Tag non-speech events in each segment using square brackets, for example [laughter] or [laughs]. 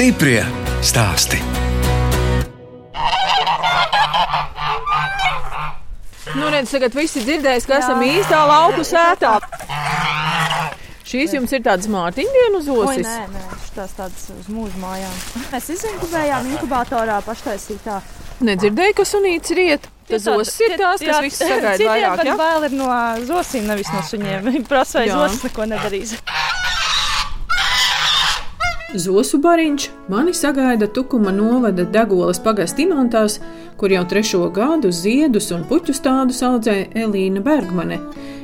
Stiprie stāsti. Nu, redz, tagad visi dzirdēs, ka esam īstā lauku sētā. Šīs jums ir tādas mārciņdienas Oi, osis. nē, nē, šitās tādas uz mūža mājām. [laughs] Mēs izinkubējām inkubatorā paštaisītā. Nedzirdēju, ka sunīts riet. Tas osis ir tās, kas viss sagaida [laughs] vairāk. Jā, Ja? bail ir no zosīm, nevis no suņiem. [laughs] Jā. zosis neko nedarīs. Zosu bariņš mani sagaida Tukuma novada Dagolas pagasta imantās, kur jau trešo gadu ziedus un puķu stādus audzē Elīna Bergmane.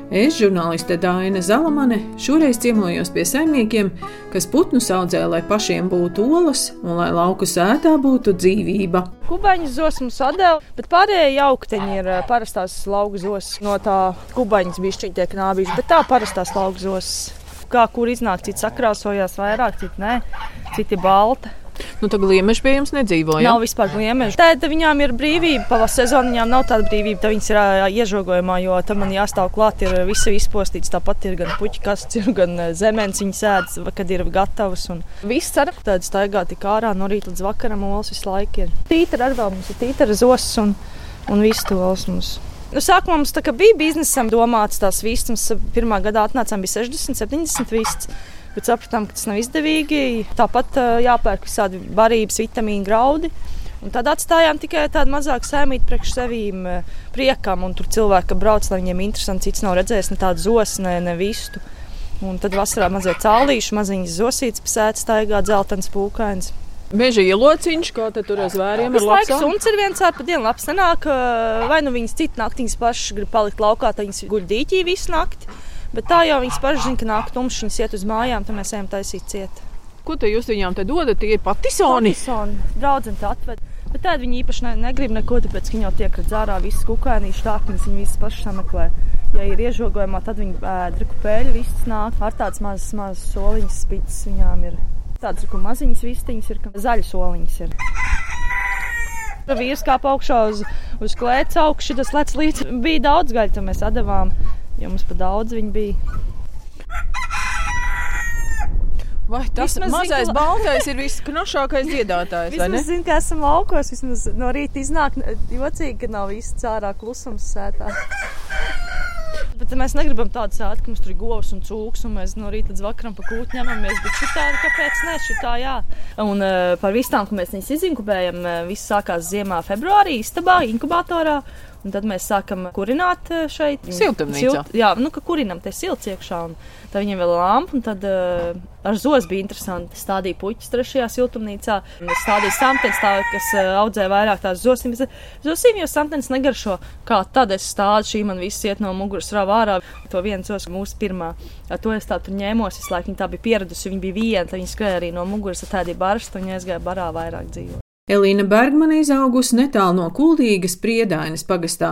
Es, žurnāliste Dāna Zalamane, šoreiz ciemojos pie saimniekiem, kas putnus audzē, lai pašiem būtu olas un lai lauku sētā būtu dzīvība. Kubaņu zos mums atdeva, bet pārējie jaukteņi ir parastās lauku zos. No tā kubaņas bija šķiet tiek nābīs, bet tā parastās lauku zos. Kā kur iznāk, citi sakrāsojās vairāk, citi nē, citi balti. Nu, tā gliemeži pie jums nedzīvo. Ja? Nav vispār gliemeža. Tad viņām ir brīvība. Pavasarī sezonā viņām nav tāda brīvība. Tad viņas ir iežogojumā, jo tam man jāstāv klāt. Ir visi izpostīts. Tāpat ir gan puķi, kas ir, gan zemens viņas ēdas, kad ir gatavas. Un viss ka tāda staigā tik ārā no rīta līdz vakaram olas visu laiku ir. Tītara arī vēl mums ir tītara zos un, un viss to olas mums. Nu, sākumā mums bija biznesam domāts tās vistas. Pirmā gadā atnācām bija 60, 70 vistas. Bet sapratām, ka tas nav izdevīgi. Tāpat jāpērk visādi barības, vitamīnu, graudi. Un tad atstājām tikai tādu mazāku sēmīti priekš sevīm, priekam. Tur cilvēki brauc, lai viņiem interesanti. Cits nav redzējis ne tādu zosu, ne, ne vistu. Un tad vasarā mazliet cālīšu, maziņas zosītas pasēta, staigā dzeltens pūkains. Meža ielociņš, kā te tur uz vēriem ir labs. suns ir viens ar pa dienu labs. Nenāk, vai nu viņas citu naktiņas pašas grib palikt laukā, tad viņas guļ dīķī visu nakti. Bet tā jau viņas pašas zina, ka nāk tumšs, viņas iet uz mājām, tad mēs ejam taisīt ciet. Ko te jūs viņām te dodat? Tie ir patisoni. Draudzene tā atved. Bet tāda viņi īpaši ne, negrib neko, tāpēc ka viņi jau tiek redz ārā visas kukaiņas, tāknes, viņi visas pašas sameklē. Ja ir iežogojumā, tad viņi ēda kupēļu, visas nāk ar tādas mazas, mazas soliņas, spītas viņām ir. Tādas ir, ka maziņas vistiņas ir, zaļas soliņas ir. Vīrs kāpa augšā uz, uz klēts augšu, tas lec līdz. Bija daudz gaļu, mēs atdevām, jo mums pa daudz viņi bija. Vai tas Vismaz mazais zina, ka- baltais ir visknošākais dziedātājs? Vismaz zinu, ka esam laukos, vismaz no rīta iznāk jocīgi, ka nav viss cārā klusums sētā. Bet mēs negribam tādu sēdi, ka mums tur ir govs un cūks, un mēs no rīta līdz vakaram pa kūtu ņemamies. Bet šitā, kāpēc ne? Šitā, jā. Un uh, par vistām, ko mēs viņus izinkubējam, uh, viss sākās ziemā, februārī, istabā, inkubatorā. Un tad mēs sākam kurināt uh, šeit. Siltumnīcā. jā, nu, ka kurinam te silts iekšā. Un tad viņiem vēl lampa, un tad uh, ar zos bija interesanti. Stādīja puķis trešajā siltumnīcā. Stādīju samtens, tā, kas uh, audzē vairāk tās zosim. Zosim jau samtens negaršo. Kā tad es stādu, šī man viss iet no muguras rāvā ārā. To viens zos mūsu pirmā. Ar to es tā tur ņēmos, visu laiku viņa tā bija pieradusi. Viņa bija viena, tad viņa skrēja arī no muguras, tad tādi barsti, un aizgāja barā vairāk dzīvot. Elīna Bergmane izaugusi netālu no Kuldīgas priedainas pagastā.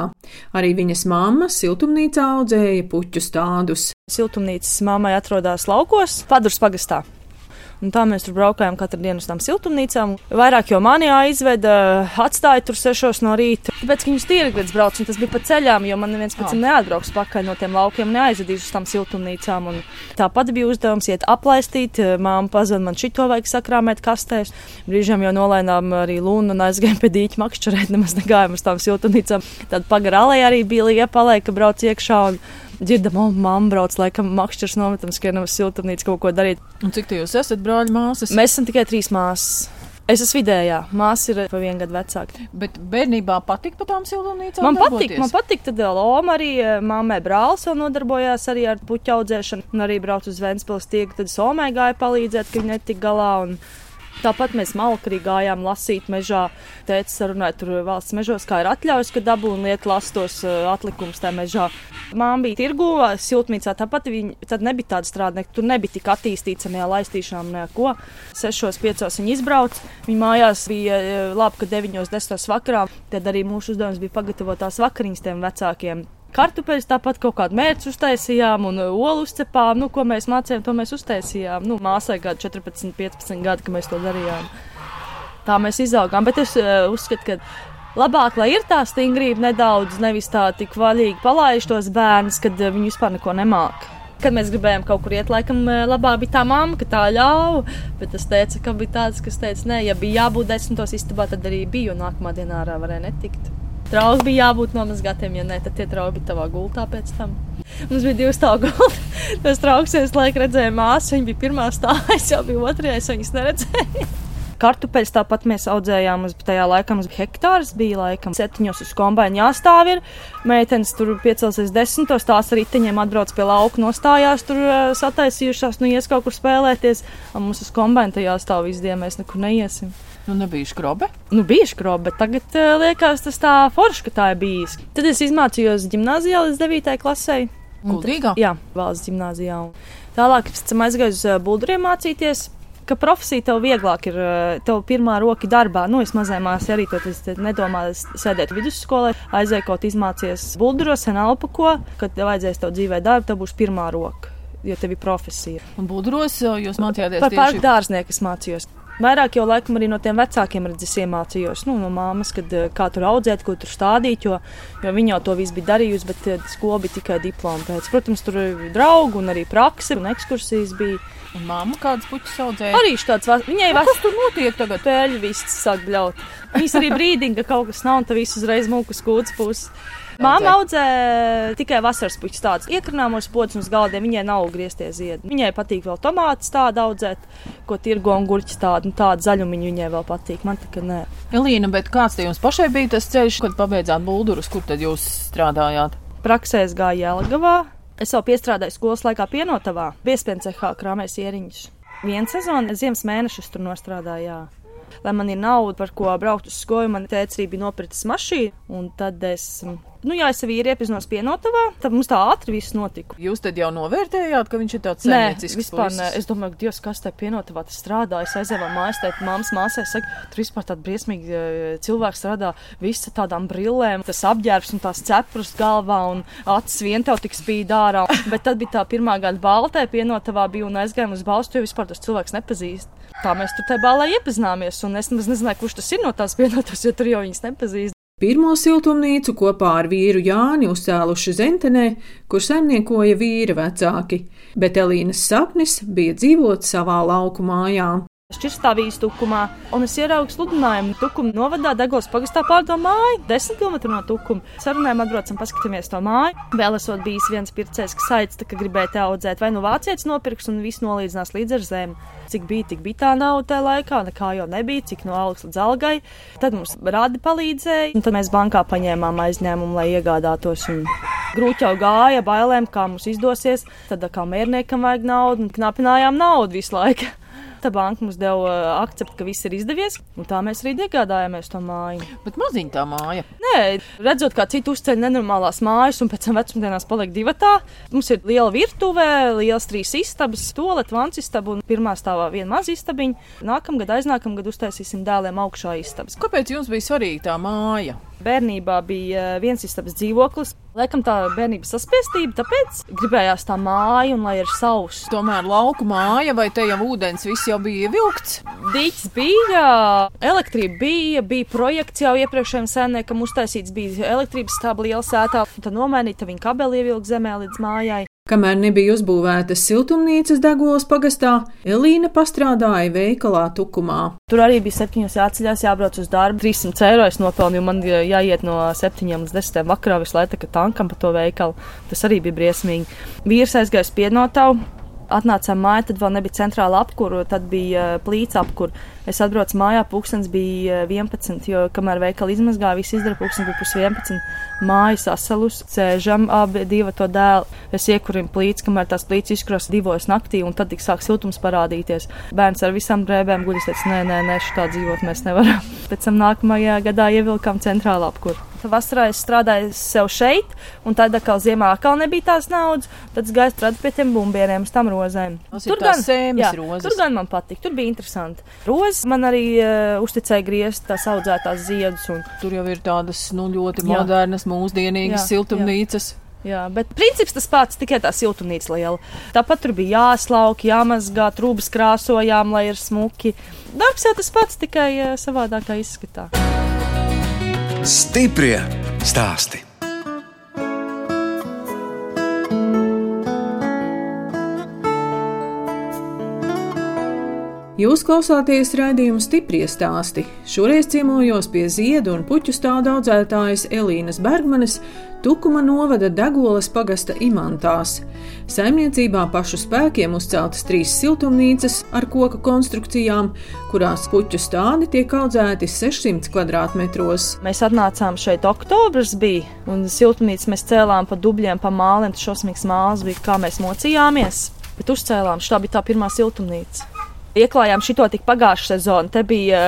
Arī viņas mamma siltumnīcā audzēja puķu stādus. Siltumnīcas mammai atrodas laukos, Padurs pagastā. Un tā mēs tur braukājām katru dienu uz tām siltumnīcām. Vairāk jau mani aizveda, atstāja tur sešos no rīta. Tāpēc, ka viņus tīrgredz brauc, un tas bija pa ceļām, jo man neviens pēc tam neatbrauks pakaļ no tiem laukiem, neaizvedīs uz tām siltumnīcām. Un tāpat bija uzdevums iet aplaistīt, māma pazvan man šito vajag sakrāmēt kastēs. Brīžiem jau nolaidām arī lūnu un aizgājām pie dīķa makšķerēt, nemaz negājām uz tām siltumnīcām. Tad pagarālē arī bija liepalē, ka brauc iekšā. Un, Dzirdam, oh, mamma brauc, laikam, makšķers nometam, skrienam uz siltumnīcu kaut ko darīt. Un cik te jūs esat, brāļi, māsas? Mēs esam tikai trīs māsas. Es esmu vidējā, māsa ir pa vienu gadu vecāka. Bet bērnībā patika pa tām siltumnīcām? Man patīk, man patīk, tad vēl Oma arī eh, mammai brālis vēl nodarbojās arī ar puķu audzēšanu, un arī brauc uz Ventspils tiek, tad Somai gāja palīdzēt, ka viņi netika galā. Un... Tāpat mēs malku arī gājām lasīt mežā. Tēta sarunāja tur valsts mežos, kā ir atļaujas, ka dabū un liek lastos uh, atlikumus tajā mežā. Māma bija tirgu, siltumnīcā tāpat viņa tad nebija tāda strādnieka. Tur nebija tik attīstīts ar nealaistīšanām, neko. Sešos, piecos viņa izbrauca. Viņa mājās bija eh, labi, ka deviņos, desmitos vakarā. Tad arī mūsu uzdevums bija pagatavot tās vakariņas tiem vecākiem. Kartupeļus tāpat kaut kādu mērķu uztaisījām, un uh, olu uzcepām. Nu, ko mēs mācījām, to mēs uztaisījām. Nu, māsai gadu 14, 15 gadi, kad mēs to darījām. Tā mēs izaugām. Bet es uh, uzskatu, ka labāk, lai ir tā stingrība nedaudz, nevis tā tik vaļīgi palaiž tos bērnus, kad uh, viņi vispār neko nemāk. Kad mēs gribējām kaut kur iet, laikam, labāk bija tā mamma, ka tā ļāva. Bet es teicu, ka bija tāds, kas teica, nē, ja bija jābūt desmitos istabā, tad arī bija, jo nākamā dienā ārā varēja netikt. Trauki bija jābūt nomazgātiem, ja ne, tad tie trauki bija tavā gultā pēc tam. Mums bija divi stāvi gulti. [laughs] Tas trauks, es laikam redzēju māsu, viņa bija pirmā stāvā, es jau biju otrajā, es viņas neredzēju. [laughs] Kartupeļus tāpat mēs audzējām uz tajā laikā. Mums bija hektārs, bija laikam septiņos uz kombināciju jāstāv. Ir. Meitenes tur piecelsies desmitos, tās ar riteņiem atbrauc pie lauka, nostājās tur sataisījušās, nu ies kaut kur spēlēties. Un mums uz kombināciju jāstāv visu dienu, mēs nekur neiesim. Nu, nebija skrobe. Nu, bija skrobe, bet tagad uh, liekas, tas tā forši, ka tā ir bijis. Tad es izmācījos gimnājā līdz 9. klasē. Kuldīgā? Jā, valsts gimnājā. Tālāk es aizgāju uz Bulduriem mācīties ka profesija tev vieglāk ir, eh, tev pirmā roka darbā. Nu, es mazai māsai arī to nedomāju, sēdēt vidusskolē, aizēju kaut izmācies bulduros, sen alpako, kad tev vajadzēs tev dzīvē darbu, tev būs pirmā roka. Jo tev ir profesija. Un budros jūs mācījāties par tieši... parku dārznieku, es mācījos. Vairāk jau laikam arī no tiem vecākiem redzes iemācījos, nu, no māmas, kad, eh, kā tur audzēt, ko tur stādīt, jo, jo viņa jau to visu bija darījusi, bet eh, skola bija tikai diploma pēc. Protams, tur bija draugi un arī prakse un ekskursijas bija. Un māma kādas puķis audzēja? Arī tāds - viņai vēl kas tur notiek tagad? Pēļu viss sāk bļaut. Viņas arī brīdina, ka kaut kas nav, un tad viss uzreiz mūku skūts puses. Māma audzē tikai vasaras puķus tādus iekrināmos podus uz galdiem. Viņai nav grieztie ziedi. Viņai patīk vēl tomātus tādu audzēt, ko tirgo un gurķis tādu, nu, tādu zaļumiņu viņai vēl patīk. Man tikai nē. Elīna, bet kāds te jums pašai bija tas ceļš, kad pabeidzāt buldurus, kur tad jūs strādājāt? Praksēs gāja Jelgavā, Es jau piestrādāju skolas laikā pienotavā, piespiedu cehā krāmēs ieriņus. Vienu sezonu, ziemas mēnešus tur nostrādāju. Jā. Lai man ir nauda, par ko braukt uz skolu, man tēvs arī bija nopircis mašīnu, un tad es Nu, jā, es vīri iepazinos pienotavā, tad mums tā ātri viss notika. Jūs tad jau novērtējāt, ka viņš ir tāds? Nē, vispār puisis. nē. Es domāju, ka Dievs, kas te pienotavā tas strādā. Es aizēju mājās, teikt, māmas māsai saka, tur vispār tāda briesmīga e, cilvēks strādā visa tādām brillēm, tas apģērbs un tās cepures galvā un acis vien tev tik spīd ārā. Bet tad bija tā pirmā gada baltē pienotavā bija un aizgājām uz balstu, jo vispār tas cilvēks nepazīst. Tā mēs tur tajā balā iepazināmies, un es nezināju, kurš tas ir no tās pienotās, jo tur jau viņas nepazīst. Pirmo siltumnīcu kopā ar vīru Jāni uzcēluši Zentenē, kur saimniekoja vīra vecāki, bet Elīnas sapnis bija dzīvot savā lauku mājā. Šķirstāvijas tukumā, un es ieraugu sludinājumu tukuma novadā Degos pagastā pārdo māju, 10 km no tukuma. Sarunājām atbraucam, paskatāmies to māju. Vēl esot bijis viens pircējs, kas aicināja, ka gribēja te audzēt, vai nu vācietis nopirks un viss nolīdzinās līdz ar zemi. Cik bija, tik bija tā nauda tajā laikā, nekā jau nebija, cik no algas līdz algai. Tad mums rādi palīdzēja, un tad mēs bankā paņēmām aizņēmumu, lai iegādātos. Un... Grūti jau gāja, bailēm, kā mums izdosies. Tad kā mērniekam vajag naudu, un knapinājām naudu visu laiku. Tad banka mums deva uh, akceptu, ka viss ir izdevies, un tā mēs arī iegādājāmies to māju. Bet maziņa tā māja. Nē, redzot, kā citi uzceļ nenormālās mājas, un pēc tam vecumdienās paliek divi tā. Mums ir liela virtuve, liels trīs istabas, toalet, vans istaba un pirmā stāvā viena maza istabiņa. Nākamgad, aiznākamgad uztaisīsim dēliem augšā istabas. Kāpēc jums bija svarīga tā māja? Bērnībā bija uh, viens istabas dzīvoklis, Laikam tā bērnības saspiestība, tāpēc gribējās tā māja un lai ir sauss. Tomēr lauku māja vai te jau ūdens viss jau bija ievilkts? Dīķis bija, elektrība bija, bija projekts jau iepriekšējiem sēnēkam uztaisīts, bija elektrības stāba liela sētā, tad nomainīta viņa kabeli ievilkt zemē līdz mājai. Kamēr nebija uzbūvētas siltumnīcas Degolas pagastā, Elīna pastrādāja veikalā Tukumā. Tur arī bija septiņos jāceļās, jābrauc uz darbu. 300 eiro es nopelnīju, man jāiet no 7 līdz 10 vakarā visu laiku tankam pa to veikalu. Tas arī bija briesmīgi. Vīrs aizgāja spiednotavu atnācām mājā, tad vēl nebija centrāla apkūra, tad bija plīts apkūra. Es atbraucu mājā, pūkstens bija 11, jo kamēr veikali izmazgāja, viss izdara pūkstens bija pus 11. Māja sasalus, sēžam abi divi to dēlu. Es iekurinu plīts, kamēr tās plīts izkros divos naktī, un tad tik sāk siltums parādīties. Bērns ar visām drēbēm guļas, teica, nē, nē, nē, šitā dzīvot mēs nevaram. Pēc tam nākamajā gadā ievilkām centrālā apkūra. Vasarā es strādāju sev šeit, un tad atkal ziemā atkal nebija tās naudas. Tad es gāju strādāt pie tiem bumbieriem, tām rozēm. Tur gan, jā, rozes. tur gan man patika, tur bija interesanti. Rozes man arī uh, uzticēja griezt tās audzētās ziedus. Un... Tur jau ir tādas nu, ļoti jā. modernas, mūsdienīgas jā, siltumnīcas. Jā. Jā, bet princips tas pats, tikai tā siltumnīca liela. Tāpat tur bija jāslauk, jāmazgā, trūkas krāsojām, lai ir smuki. Darbs jau tas pats, tikai uh, savādākā izskatā. Stiprie stāsti! Jūs klausāties raidījuma stipri stāstī. Šoreiz ciemojos pie ziedu un puķu stāda audzētājas Elīnas Bergmanes, Tukuma novada Degolas pagasta imantās. Saimniecībā pašu spēkiem uzceltas trīs siltumnīcas ar koku konstrukcijām, kurās puķu stādi tiek audzēti 600 kvadrātmetros. Mēs atnācām šeit oktobris bija, un siltumnīcas mēs cēlām pa dubļiem, pa māliem, tas šausmīgs māls bija, kā mēs mocījāmies, bet uzcēlām, šī bija tā pirmā siltumnīca. Ieklājām šito tik pagājušā sezona. Te bija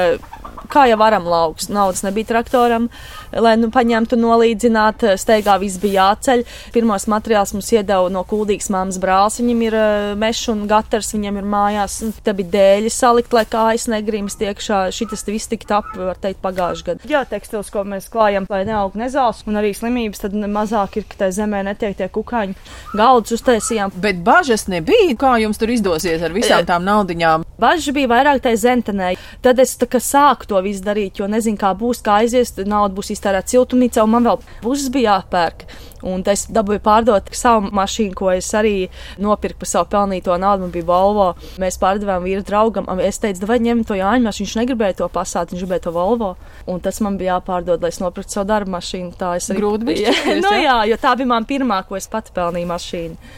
kā jau varam lauks. Naudas nebija traktoram, lai nu, paņemtu nolīdzināt. Steigā viss bija jāceļ. Pirmos materiālus mums iedeva no kuldīgas māmas brālis. Viņam ir uh, mešs un gatars, viņam ir mājās. Te bija dēļi salikt, lai kājas negrims tiekšā. Šitas viss tika tap, var teikt, pagājušajā gadā. Jā, tekstils, ko mēs klājam, lai neaug nezāles un arī slimības, tad mazāk ir, ka tai zemē netiek tie kukaiņi. Galdus uztaisījām. Bet bažas nebija, kā jums tur izdosies ar visām tām naudiņām. Bažas bija vairāk tai zentenē. Tad es tā kā sāku to visu darīt, jo nezinu, kā būs, kā aizies, nauda būs iztērēta siltumnīcā, un man vēl puses bija jāpērk. Un es dabūju pārdot savu mašīnu, ko es arī nopirku par savu pelnīto naudu. Man bija Volvo. Mēs pārdevām vīru draugam. Es teicu, vai ņem to Jāņu mašīnu. Viņš negribēja to pasāt, viņš gribēja to Volvo. Un tas man bija jāpārdod, lai es nopirktu savu darbu mašīnu. Tā es arī grūti bija. [laughs] no, jā, jo tā bija man pirmā, ko es pati pelnīju mašīnu.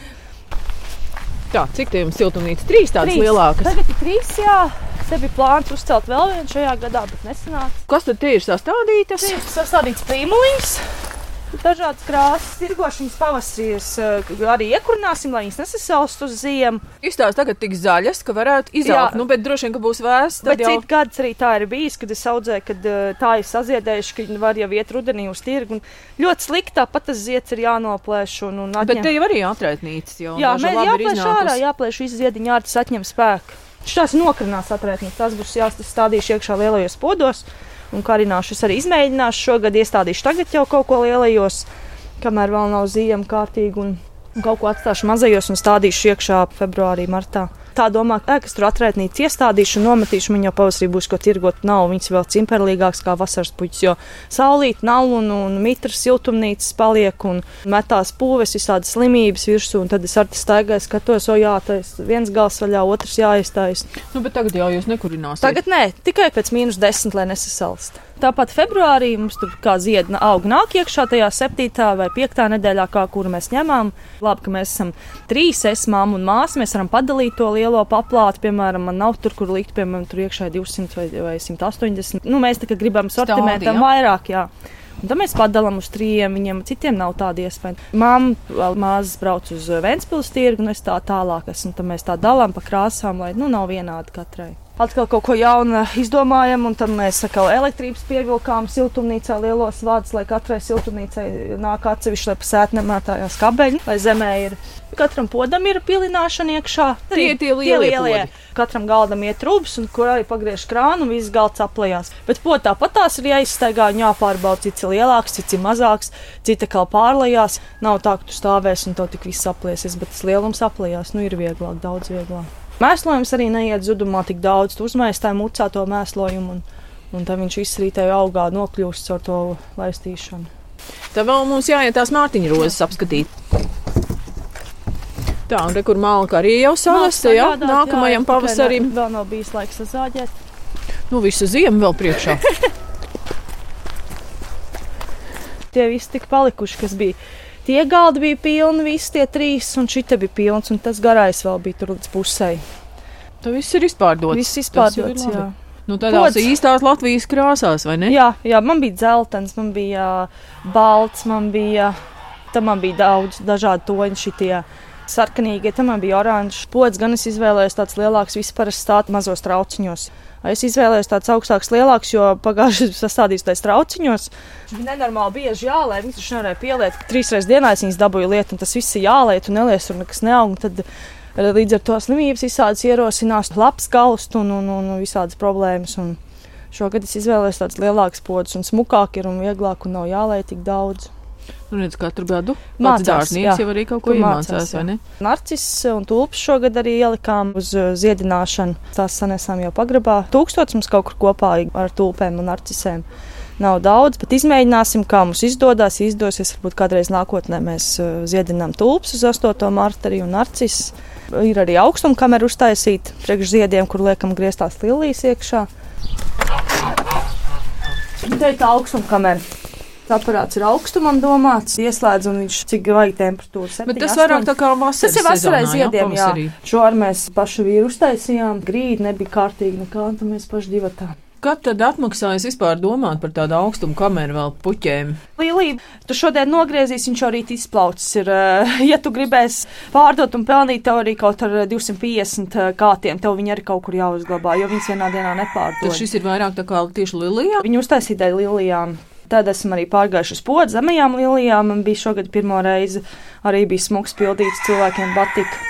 Tā, cik tie jums siltumnīca? Trīs tādas trīs. lielākas. Tagad ir trīs, jā. Te bija plāns uzcelt vēl vienu šajā gadā, bet nesanāca. Kas tad ir sastādītas? Ir sastādīts prīmuliņš. Dažādas krāsas, tirgošanas pavasarīs arī iekurināsim, lai viņas nesasalst uz ziemu. Izstāsta tagad tik zaļas, ka varētu izaugt, nu, bet droši vien, ka būs vēsts. Bet jau... citu gads arī tā ir bijis, kad es audzēju, kad tā ir saziedējuši, ka var jau iet rudenī uz tirgu. Un ļoti slikti tāpat tas zieds ir jānoplēš un, un atņem. Bet te jau arī atraitnīts, jo jā, mēs jāplēš ārā, jāplēš ārā, tas atņem spēku. Šās nokrinās atraitnītes, tas būs jāstādīšu iekšā lielajos podos. Un karināšu es arī izmēģināšu šogad, iestādīšu tagad jau kaut ko lielajos, kamēr vēl nav ziema kārtīgi. Un kaut ko atstāšu mazajos un stādīšu iekšā februārī, martā tā domā, ka es tur atraitnīcu iestādīšu un nometīšu, man jau pavasarī būs ko tirgot. Nav viņas vēl cimperlīgāks kā vasaras puķis, jo saulīt nav un, un mitras siltumnīcas paliek un metās pūves, visādas slimības virsū. Tad es ar te staigāju, skatos, o jā, tas viens gals vaļā, otrs jāiztais. Nu, bet tagad jau jūs nekurināsiet. Tagad nē, tikai pēc mīnus desmit, lai nesasalst. Tāpat februārī mums tur kā ziedna aug nāk iekšā tajā septītā vai piektā nedēļā, kā kuru mēs ņemam. Labi, ka mēs esam trīs, es, māma un māsa, mēs varam padalīt to lielo paplātu, piemēram, man nav tur, kur likt, piemēram, tur iekšā 200 vai, vai 180. Nu, mēs tā kā gribam sortimentam vairāk, jā. Un tad mēs padalām uz trījiem, viņiem citiem nav tāda iespēja. Māma māzes brauc uz Vēncpils tirgu, un es tā tālāk esmu. Tad mēs tā dalām pa krāsām, lai nu nav vienādi katrai atkal kaut ko jaunu izdomājam, un tad mēs atkal elektrības pievilkām siltumnīcā lielos vārdus, lai katrai siltumnīcai nāk atsevišķi, lai pasēt nemētājās kabeļi, lai zemē ir. Katram podam ir pilināšana iekšā. Tie ir tie lielie, tie lielie. Katram galdam iet trūks, un kur arī pagriež krānu, un viss galds aplējās. Bet pot tāpat tās ir jāizstaigā un jāpārbauda, cits ir lielāks, cits ir mazāks, cita kā pārlējās. Nav tā, ka tu stāvēsi un tev tik viss apliesies, bet tas lielums aplējās. Nu, ir vieglāk, daudz vieglāk. Mēslojums arī neiet zudumā tik daudz. Tu uzmēs tā mucā to mēslojumu, un, un tad viņš izsrītēja augā nokļūst ar to laistīšanu. Tad vēl mums jāiet tās mārtiņa rozes apskatīt. Tā, un re, kur malka arī jau savasta, jā, nākamajam jā, pavasarim. Vēl nav bijis laiks sazāģēt. Nu, visu ziemu vēl priekšā. [laughs] Tie visi tik palikuši, kas bija Tie galdi bija pilni, visi tie trīs, un šī bija pilns, un tas garais vēl bija tur līdz pusē. Tas viss ir izpārdots. Viss izpārdots, jā. Nu, tādās Pods. īstās Latvijas krāsās, vai ne? Jā, jā, man bija dzeltens, man bija balts, man bija, tam man bija daudz dažādu toņu šitie sarkanīgie, tam bija oranžs. Pods gan es izvēlējos tāds lielāks, vispār stāt mazos trauciņos. Es izvēlējos tādus augstākus, lielākus, jo pagājušajā gadā sastādījos tajos trauciņos. Bija nenormāli bieži jālē, viņas taču nevarēja pieliet. Trīs reizes dienā es viņas dabūju lietu, un tas viss ir jālē, tu nelies, tur nekas neaug. Tad eh, līdz ar to slimības visādas ierosinās, labs galst un, un, un, un visādas problēmas. Un šogad es izvēlējos tādus lielākus podus, un smukāk ir un vieglāk, un nav jālē tik daudz. Nu, redz, katru gadu mācās, jau arī kaut ko ne? Narcis un tulpes šogad arī ielikām uz uh, ziedināšanu. Tās sanesām jau pagrabā. Tūkstots mums kaut kur kopā ar tulpēm un narcisēm. Nav daudz, bet izmēģināsim, kā mums izdodas. Izdosies, varbūt kādreiz nākotnē mēs uh, ziedinām tulpes uz 8. marta arī un narcisu Ir arī augstumkamera uztaisīta priekš ziediem, kur liekam grieztās lilijas iekšā. Te ir tā augstumkamera. Aparāts ir augstumam domāts, ieslēdz un viņš cik vajag temperatūru. 7, Bet tas vairāk tā kā vasaras Tas ir jā, ziediem, jā. Šo ar mēs pašu vīru uztaisījām. Grīt nebija kārtīgi nekā, un tad mēs paši divatā. Kad tad atmaksājas vispār domāt par tādu augstumu kameru vēl puķēm? Līlī, tu šodien nogriezīs, viņš jau rīt izplaucis. Ir, eh, [laughs] ja tu gribēsi pārdot un pelnīt, tev arī kaut ar 250 kātiem, tev viņi arī kaut kur jāuzglabā, jo viņas vienā dienā nepārdod. šis ir vairāk tā kā tieši lilijā. Viņu uztaisīja lilijām. Tad esmu arī pārgājuši uz podu zemajām lilijām. Man bija šogad pirmo reizi arī bija smuks pildīts, cilvēkiem patika.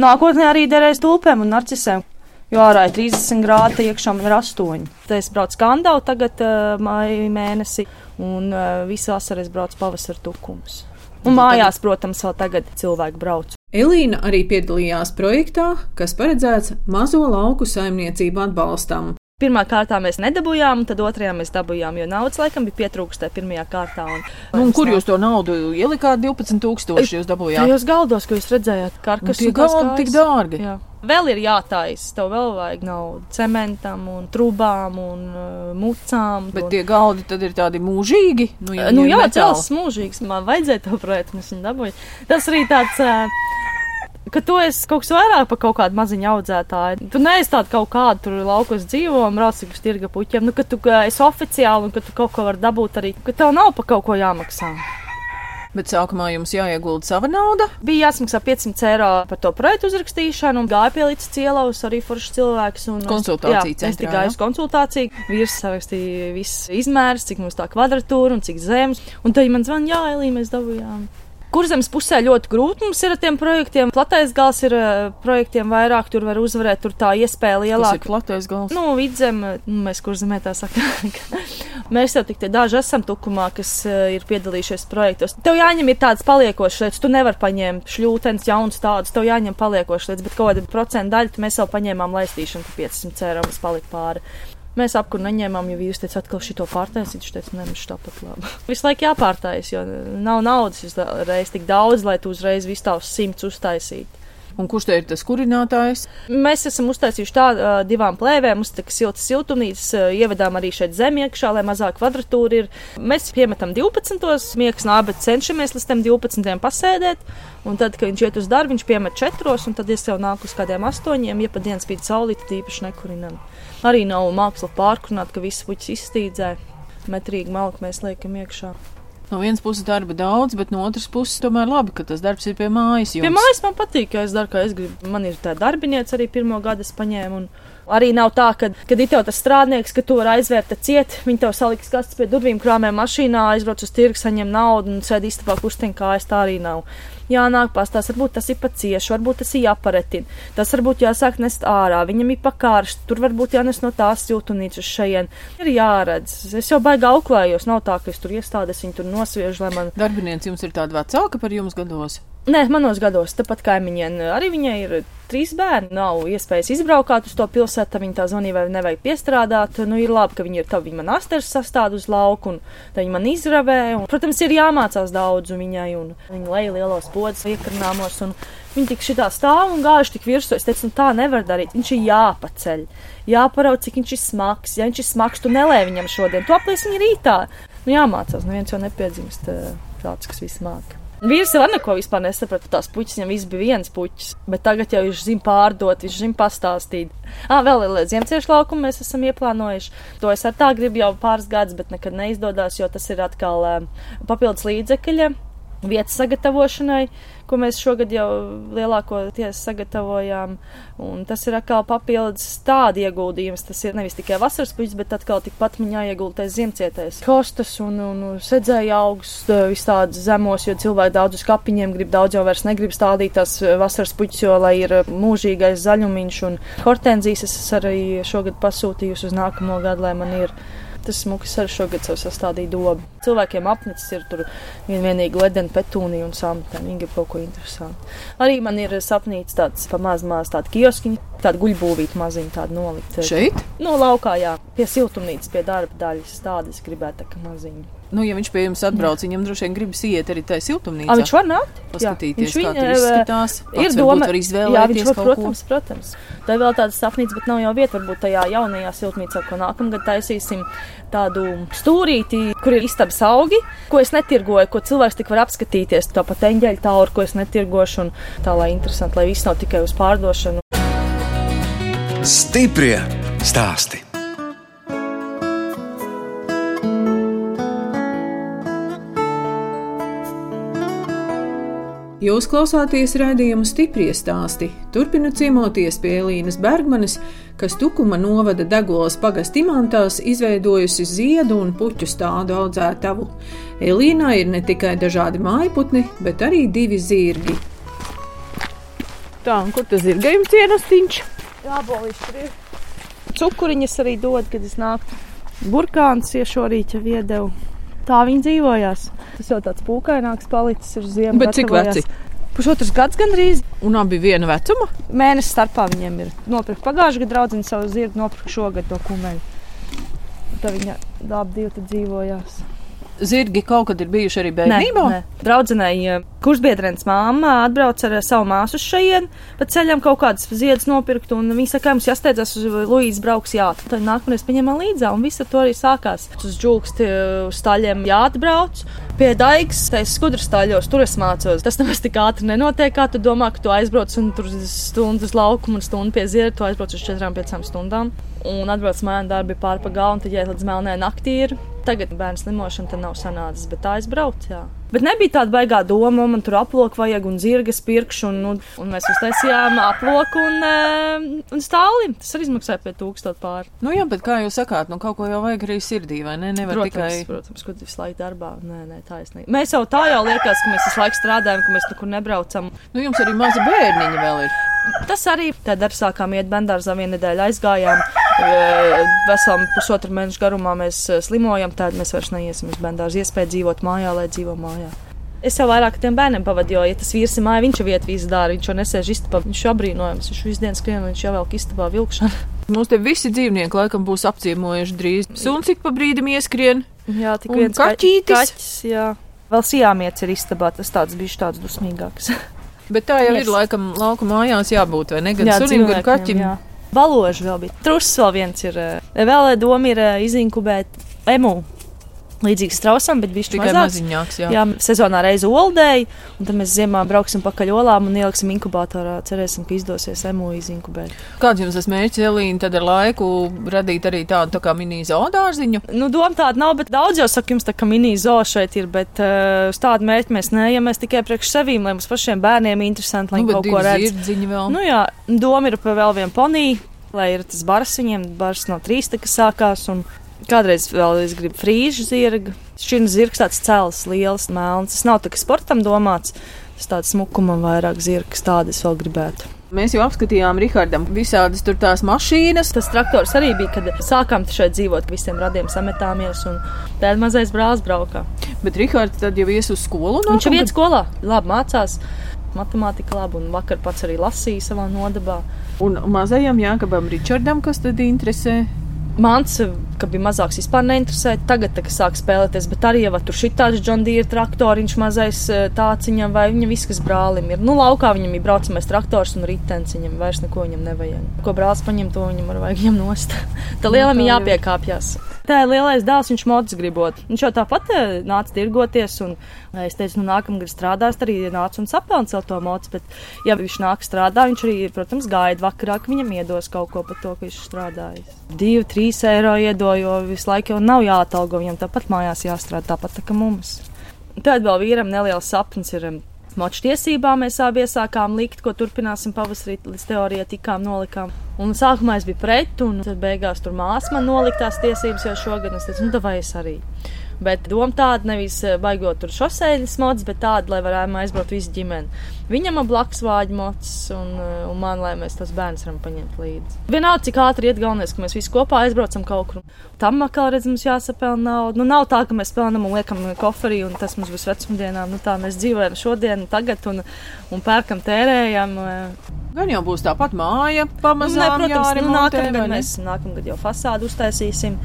Nākotnē arī derēs tulpēm un narcisēm. Jo ārā ir 30 grādi, iekšā man ir 8. Tad es braucu skandālu tagad uh, māju mēnesi, un uh, visu vasaru es braucu pavasara tukums. Un mājās, protams, vēl tagad cilvēki brauc. Elīna arī piedalījās projektā, kas paredzēts mazo lauku saimniecību atbalstam. Pirmā kārtā mēs nedabūjām, tad otrajā mēs dabūjām, jo naudas laikam bija pietrūkstē pirmajā kārtā. Un, Nu, un kur jūs to naudu ielikāt? 12,000 jūs dabūjāt. Tajos galdos, ko jūs redzējāt, karkas tās galdi tik dārgi. Jā. Vēl ir jātājas, tev vēl vajag naudu cementam un trubām un uh, mucām. Bet un, tie galdi tad ir tādi mūžīgi. Nu, ja nu, ir jā, tas mūžīgs. Man vajadzēja to projektu, un es viņu dabūju. Tas arī tāds. Uh, Ka tu esi kaut kas vairāk par kaut kādu maziņu audzētāju. Tu neesi tāda kaut kāda tur laukos dzīvo un brauc uz tirga puķiem. Nu, ka tu uh, esi oficiāli un ka tu kaut ko vari dabūt arī, ka tev nav par kaut ko jāmaksā. Bet sākumā jums jāiegulda sava nauda. Bija jāsmaksā 500 eiro par to projektu uzrakstīšanu, un gāja pie līdz cielavas arī foršs cilvēks. Un, Konsultāciju jā, Es tikai gāju uz konsultāciju. Vīrs sarakstīja visus izmērus, cik mums tā kvadratūra un cik zemes. Un tad man zvanīja, jā, Elī, mēs dabūjām. Kurzemes pusē ļoti grūti mums ir ar tiem projektiem. Platais gals ir eh, projektiem vairāk, tur var uzvarēt, tur tā iespēja Tas ir lielāka. platais gals. Nu, vidzem, nu, mēs kur zemē tā sakām. [laughs] mēs jau tik daži esam tukumā, kas uh, ir piedalījušies projektos. Tev jāņem ir tādas paliekošas lietas, tu nevari paņemt šļūtens, jauns tādus, tev jāņem paliekošas lietas, bet kaut kāda procenta daļa mēs jau paņēmām laistīšanu, ka 500 eiro mums palika pāri. Mēs apkur neņēmām, jo vīrs teica, atkal šito pārtaisīt. Viņš teica, nē, viņš tāpat labi. [laughs] Visu laiku jāpārtais, jo nav naudas uzreiz tik daudz, lai tu uzreiz visu tavus simts uztaisītu. Un kurš te ir tas kurinātājs? Mēs esam uztaisījuši tādu uh, divām plēvēm, mums tā kā siltas siltumnīcas, uh, ievedām arī šeit zem iekšā, lai mazāk kvadratūra ir. Mēs piemetam 12. miegs nābi, bet cenšamies līdz tam 12. pasēdēt. Un tad, kad viņš iet uz darbu, viņš piemet 4. un tad es jau nāku uz kādiem 8. ja pa dienas spīd saulīt, tad īpaši nekurinam. Arī nav māksla pārkrunāt, ka viss puķis izstīdzē. Metrīgi malku mēs liekam iekšā. No vienas puses darba daudz, bet no otras puses tomēr labi, ka tas darbs ir pie mājas. Jums. Pie mājas man patīk, ka es daru, kā es gribu. Man ir tā darbiniece arī pirmo gadu es paņēmu. Un... Arī nav tā, ka, kad ir tev tas strādnieks, ka tu vari aizvērt ciet, viņi tev saliks kastes pie durvīm, krāmē mašīnā, aizbrauc uz tirgu, saņem naudu un sēdi istabā kusteņkājas, tā arī nav. Jānāk pastās, varbūt tas ir pa cieši, varbūt tas ir jāparetina. Tas varbūt jāsāk nest ārā, viņam ir pakārši, tur varbūt jānes no tās jūtunītes uz šejien. Ir jāredz. Es jau baigi auklējos, nav tā, ka es tur iestādes viņu tur nosviežu, lai man. Darbinieci jums ir tāda vecāka par jums gados. Nē, manos gados, tepat kaimiņiem, arī viņai ir trīs bērni. Nav iespējas izbraukāt uz to pilsētu, viņa tā zvanīja, vai nevajag piestrādāt. Nu, ir labi, ka viņi ir tavi, man asters sastāv uz lauku, un viņi man izravē. Un, protams, ir jāmācās daudz viņai, un viņa leja lielos podus, iekrināmos. Viņa tik šitā stāv un gājuši tik virsū. Es teicu, nu tā nevar darīt. Viņš ir jāpaceļ, jāparauc, cik viņš ir smags. Ja viņš ir smags, tu nelē viņam šodien, tu aplies viņu rītā. Nu, jāmācās, neviens jau nepiedzimst eh, tāds, kas visu māca. Vīrs jau neko vispār nesaprata. Tās puķis viņam viss bija viens puķis, bet tagad jau viņš zina pārdot, viņš zina pastāstīt. Ah, vēl ir ziemciešu laukumu mēs esam ieplānojuši. To es ar tā gribu jau pāris gadus, bet nekad neizdodas, jo tas ir atkal um, papildus līdzekļi vietas sagatavošanai, ko mēs šogad jau lielākoties sagatavojām. Un tas ir atkal papildus tādi ieguldījums. Tas ir nevis tikai vasaras puķis, bet atkal tikpat viņā ieguldītais ziemcietais kostas un, un, un sedzēja augsts, vis tādas zemos, jo cilvēki daudz uz kapiņiem grib, daudz jau vairs negrib stādīt tās vasaras puķis, jo lai ir mūžīgais zaļumiņš un hortenzijas es arī šogad pasūtījusi uz nākamo gadu, lai man ir tas smuks arī šogad sev sastādīja dobu. Cilvēkiem apnicis ir tur vien vienīgi ledena petūnija un samta. Viņi grib kaut ko interesantu. Arī man ir sapnīts tāds pamazmās tāda kioskiņa, tāda guļbūvīta maziņa, tāda nolikta. Šeit? No laukā, jā, pie siltumnīcas, pie darba daļas. Tādas gribētu tā kā maziņa. Nu, ja viņš pie jums atbrauc, viņam droši vien gribas iet arī tajā siltumnīcā. A, viņš var nākt? Paskatīties, Jā, kā viņ- tur izskatās. Ir doma, varbūt var jā, izvēlēties viņš var, protams, protams. Tā ir vēl tāda sapnīca, bet nav jau vieta. Varbūt tajā jaunajā siltumnīcā, ko nākamgad taisīsim, tādu stūrīti, kur ir istabas augi, ko es netirgoju, ko cilvēks tik var apskatīties. Tāpat eņģeļa tauru, ko es netirgošu, un tā, lai interesanti, lai viss nav tikai uz pārdošanu. Stiprie stāsti. Jūs klausāties raidījumu stipri stāstī. Turpinu ciemoties pie Elīnas Bergmanes, kas Tukuma novada Degolas pagast imantās izveidojusi ziedu un puķu stādu audzētavu. Elīnā ir ne tikai dažādi mājputni, bet arī divi zirgi. Tā, un kur tas ir gājums cienastīņš? Jā, bolīši tur ir. Cukuriņas arī dod, kad es nāku. Burkāns iešorīt jau iedevu. Tā viņi dzīvojās. Tas jau tāds pūkaināks palicis ir ziemā. Bet cik veci? Pusotrs gads gandrīz. Un abi viena vecuma? Mēnesis starpā viņiem ir. Nopirkt pagājušajā gadā draudzene savu zirgu, nopirkt šogad to kumeļu. Tā viņa abi divi tur dzīvojās. Zirgi kaut kad ir bijuši arī bērnībā. Nē, nē. Draudzenei kursbiedrens māma atbrauc ar savu māsu šeit, pa ceļam kaut kādas ziedus nopirkt, un viņa saka, ka mums jāsteidzas uz Luīzes brauks, jā, tad nākamreiz paņemam līdzā, un viss ar to arī sākās. Uz džūksti uz staļiem jāatbrauc. Pie daigas, tajā skudras staļos, tur es mācos. Tas nemaz tik ātri nenotiek, kā tu domā, ka tu aizbrauc un tur stundu uz laukumu un stundu pie ziedu, tu aizbrauc uz 4-5 stundām. Un atbrauc mājās darbi pāri pa galvu, un tad jāiet līdz melnē naktī. Ir. Tagad bērns slimošana nav sanācis, bet tā aizbrauc. Jā. Bet nebija tāda baigā doma, man tur aploku vajag un zirgas pirkšu, un, un, un mēs uztaisījām aploku un, eh, un stāli. Tas arī izmaksāja pie tūkstoša pāri. Nu jā, bet kā jūs sakāt, nu kaut ko jau vajag arī sirdī, vai ne? Nevar Protams, tikai. protams, kur visu laiku darbā. Nē, nē, tā es ne. Mēs jau tā jau liekas, ka mēs visu laiku strādājam, ka mēs nekur nebraucam. Nu jums arī mazi bērniņi vēl ir. Tas arī tad arī sākām iet bendārzā vienu nedēļu aizgājām. e, Veselu pusotru mēnešu garumā mēs e, slimojam, tad mēs vairs neiesim uz bendārzu. Iespēja dzīvot mājā, lai dzīvo mājā. Es jau vairāk tiem bērniem pavadīju, jo, ja tas vīrs ir mājā, viņš jau vietā visu dara. Viņš jau nesēž istabā, viņš jau brīnojams, viņš visu dienu skrien, un viņš jau velk istabā vilkšanu. [laughs] Mums te visi dzīvnieki laikam būs apciemojuši drīz. Suns ik pa brīdim ieskrien. Jā, tik viens ka- kaķītis? kaķis. Jā. Vēl sijāmiets ir istabā, tas tāds bijis tāds dusmīgāks. [laughs] Bet tā jau Yes. ir laikam lauka mājās jābūt, vai ne? Gan Jā, sunim, gan kaķim. jā. Baloži vēl bija. Trusis vēl viens ir. eh, Vēl doma ir eh, izinkubēt emu. Līdzīgs strausam, bet viņš Tikai mazāks. maziņāks, jā. Jā, sezonā reizi oldēji, un tad mēs ziemā brauksim pakaļ olām un ieliksim inkubatorā. Cerēsim, ka izdosies emu izinkubēt. Kāds jums tas mērķis, Elīna, tad ar laiku radīt arī tādu tā kā mini zoodārziņu? Nu, doma tāda nav, bet daudz jau saka, jums tā kā mini-zoo šeit ir, bet uh, uz tādu mērķi mēs neejam. Mēs tikai priekš sevīm, lai mums pašiem bērniem interesanti, lai Nu, kaut ko redz. Nu, jā, doma ir par vēl vienu poniju, lai ir tas bars viņiem. Bars no trīs tā, kas sākās. Un kādreiz vēl es gribu frīžu zirgu. Šis zirgs tāds cēls, liels, melns. Tas nav kā sportam domāts. Tas tāds smukumam vairāk zirgs, tādas vēl gribētu. Mēs jau apskatījām Rihardam visādas tur tās mašīnas. Tas traktors arī bija, kad sākām šeit dzīvot, visiem radiem sametāmies. Un tādā mazais brālis braukā. Bet Rihards tad jau ies uz skolu. Viņš jau iet skolā, labi mācās. Matemātika labi, un vakar pats arī lasīja savā nodabā. Un mazajam Jākabam Ričardam, kas tad interesē? Mans, kad bija mazāks, vispār neinteresēja. Tagad, tā, kad sāk spēlēties, bet arī jau tur šī tāds John Deere traktoriņš, mazais eh, tāds viņam, vai viņa viss, kas brālim ir. Nu, laukā viņam ir braucamais traktors un ritenis, viņam vairs neko viņam nevajag. Ko brālis paņem, to viņam var vajag viņam nost. [laughs] Tā lielam ir tā jau. jāpiekāpjas. Tā ir lielais dēls, viņš mocis gribot. Viņš jau tāpat eh, nāca tirgoties, un eh, es teicu, nu, nākamgad strādās, arī nāca un sapelnīja sev to moci. Bet, ja viņš nāk strādā, viņš arī, protams, gaida vakarā, ka viņam iedos kaut ko par to, ka viņš strādājis. Divi, trīs eiro iedo, jo visu laiku jau nav jāatalgo, viņam tāpat mājās jāstrādā, tāpat tā kā mums. Tad vēl vīram neliels sapnis ir. em, Moču tiesībām mēs abi iesākām likt, ko turpināsim pavasarī, līdz teorijai tikām nolikām. Un sākumā es biju pret, un tad beigās tur māsa man noliktās tiesības jau šogad, un es teicu, nu, vai es arī. Bet doma tāda nevis eh, baigot tur šoseinas mods, bet tāda, lai varētu aizbraukt visu ģimeni. Viņam blakus vāģi mocis, un, eh, un man, lai mēs tos bērnus varam paņemt līdzi. Vienalga, cik ātri iet, galvenais, ka mēs visi kopā aizbraucam kaut kur. Tam atkal redz, mums jāsapelna naudu. Nu, nav tā, ka mēs pelnām un liekam koferī, un tas mums būs vecumdienām. Nu, tā mēs dzīvojam šodien, tagad, un, un pērkam, tērējam. Gan jau būs tāpat māja, pamazām nu, ne, protams, jāremontē, nu, nākamgad mēs nākamgad jau fasādu uztaisīsim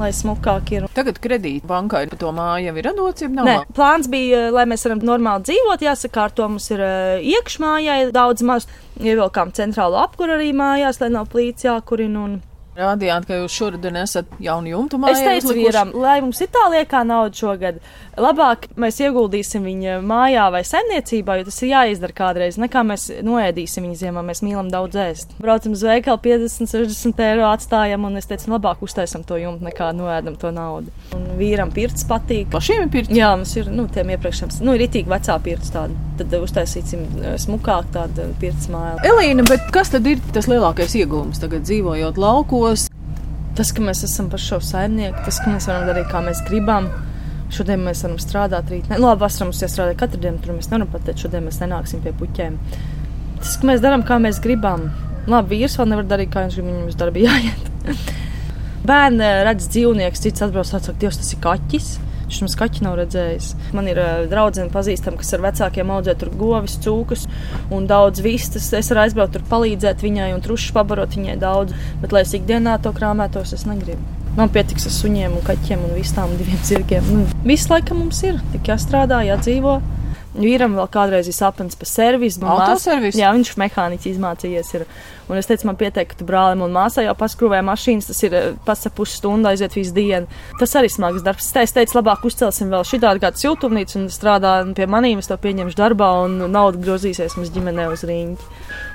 lai smukāk ir. Tagad kredīta bankai par to māju jau ir nav. Nē, plāns bija, lai mēs varam normāli dzīvot, jāsakārto mums ir uh, iekšmājai daudz maz. Ievilkām centrālo apkuru arī mājās, lai nav plīts jākurina. Un... Rādījāt, ka jūs šodien esat jaunu jumtu Es mājā. teicu vīram, lai mums Itālijā kā nauda šogad, labāk mēs ieguldīsim viņa mājā vai saimniecībā, jo tas ir jāizdara kādreiz, nekā mēs noēdīsim viņu ziemā. Mēs mīlam daudz ēst. Braucam uz veikalu 50, 60 eiro atstājam, un es teicu, nu, labāk uztaisam to jumtu nekā noēdam to naudu. Un vīram pirts patīk. Pašiem ir pirts. Jā, mums ir nu, tiem iepriekšējiem, nu, ir itīgi vecā pirts tāda. Tad uztaisīsim eh, smukāk tādu pirts māju. Elīna, bet kas tad ir tas lielākais iegūms tagad dzīvojot laukos? Tas, ka mēs esam paši savu saimnieku, tas, ka mēs varam darīt, kā mēs gribam. Šodien mēs varam strādāt, rīt. Ne, nu, labi, vasarā mums jāstrādā katru dienu, tur mēs nevaram pateikt, šodien mēs nenāksim pie puķiem. Tas, ka mēs darām, kā mēs gribam. Labi, vīrs vēl nevar darīt, kā viņš grib, viņam uz darbu jāiet. [laughs] Bērni redz dzīvniekus, cits atbrauc, saka, Dievs, tas ir kaķis. Viņš mums kaķi nav redzējis. Man ir uh, draudzene pazīstama, kas ar vecākiem audzē tur govis, cūkus un daudz vistas. Es varu aizbraukt tur palīdzēt viņai un trušus pabarot viņai daudz, bet lai es ikdienā to krāmētos, es negribu. Man pietiks ar suņiem un kaķiem un vistām un diviem zirgiem. Nu, viss laikam mums ir, tik jāstrādā, jādzīvo. Vīram vēl kādreiz ir sapnis par servisu. Autoservisu? Jā, viņš mehāniķis izmācījies. Ir. Un es teicu, man pietiek, ka tu brālim un māsai jau paskrūvēja mašīnas, tas ir pats ap pusstundu aiziet visu dienu. Tas arī smags darbs. Es teicu, labāk uzcelsim vēl šitādu kādu siltumnīcu un strādā pie manīm, es to pieņemšu darbā un nauda grozīsies mums ģimenē uz rīņķi.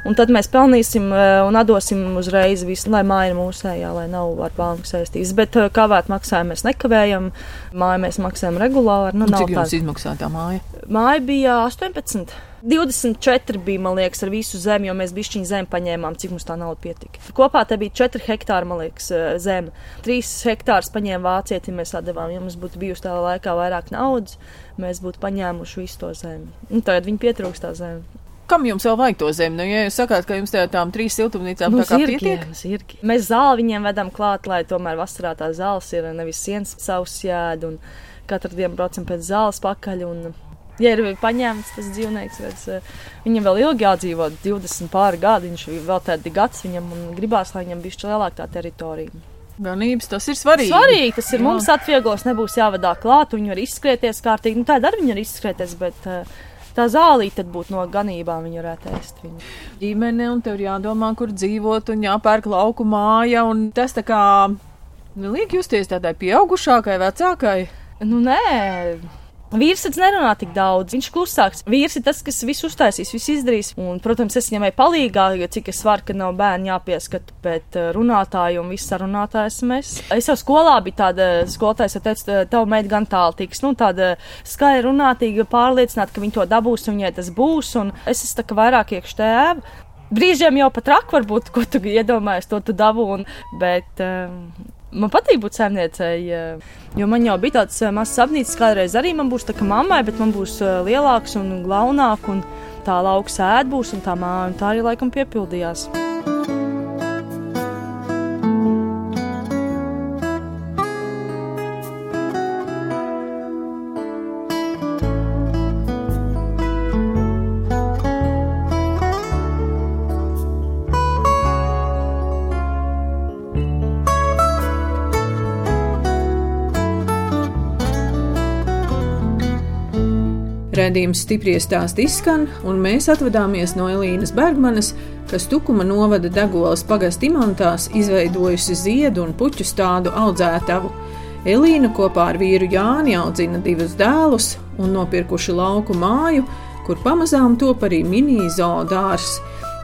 Un tad mēs pelnīsim eh, un atdosim uzreiz visu, lai māja ir mūsējā, lai nav ar banku saistības. Bet eh, kavēt maksājumu mēs nekavējam, māju mēs maksājam regulāri. Nu, Cik jums izmaksā tā māja? Māja bija 18. 24 bija, man liekas, ar visu zemi, jo mēs bišķiņu zemi paņēmām, cik mums tā nauda pietika. Kopā te bija 4 hektāri, man liekas, eh, zeme. 3 hektārus paņēma vācieti, mēs atdevām. Ja mums būtu bijusi tā laikā vairāk naudas, mēs būtu paņēmuši visu to zemi. Un tagad viņi pietrūkst tā zemi. Kam jums vēl vajag to zemi? Nu, ja jūs sakāt, ka jums tajā tām trīs siltumnīcām tā kā pietiek, zirgi. Mēs zāli viņiem vedam klāt, lai tomēr vasarā tā zāles ir nevis sienas savs jēd, un katru dienu braucam pēc zāles pakaļ. Un, Ja ir paņemts tas dzīvnieks, redz, eh, viņam vēl ilgi jādzīvo, 20 pāri gadi, viņš vēl tādi gads viņam un gribās, lai viņam bišķi lielāka tā teritorija. ganības tas ir svarīgi. Svarīgi, tas ir Jā. mums atvieglos, nebūs jāvadā klāt, viņi var izskrieties kārtīgi. Nu, tā arī viņi var izskrieties, bet eh, tā zālīte tad būtu no ganībām, viņi varētu ēst viņu. ģimene, un tev ir jādomā, kur dzīvot, un jāpērk lauku māja, un tas tā kā nu, liek justies tādai pieaugušākai, vecākai. Nu, nē. Vīrs taču nerunā tik daudz. Viņš klusāks. Vīrs ir tas, kas visu uztaisīs, visu izdarīs. Un, protams, es viņam palīgā, jo cik es varu, ka nav bērni jāpieskat, bet uh, runātāji un viss sarunātājs mēs. Es jau skolā biju tāda skolotāja, kas teica, tev meita gan tālu tiks. Nu, tāda skaļa runātīga, pārliecināta, ka viņa to dabūs un viņai tas būs. Un es esmu tā kā vairāk iekš tēva. Brīžiem jau pat rak varbūt, ko tu iedomājies, to tu dabū. Un, bet, um, Man patīk būt saimniecei, jo man jau bija tāds eh, mazs sapnis, kādreiz arī man būs tā kā mammai, bet man būs eh, lielāks un glaunāk, un tā lauka sēde būs un tā māja, un tā arī laikam piepildījās. Redzījums stipri stāst izskan, un mēs atvadāmies no Elīnas Bergmanas, kas Tukuma novada Degolas pagasta imantās izveidojusi ziedu un puķu stādu audzētavu. Elīna kopā ar vīru Jāni audzina divus dēlus un nopirkuši lauku māju, kur pamazām top arī mini-zoodārs.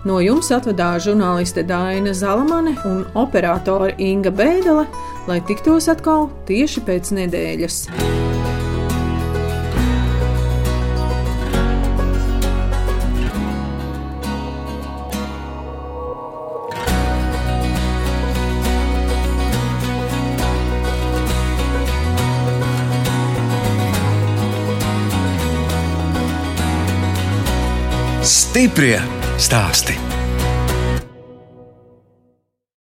No jums atvadās žurnāliste Dāna Zalamane un operātore Inga Bēdele, lai tiktos atkal tieši pēc nedēļas. Stiprie stāsti.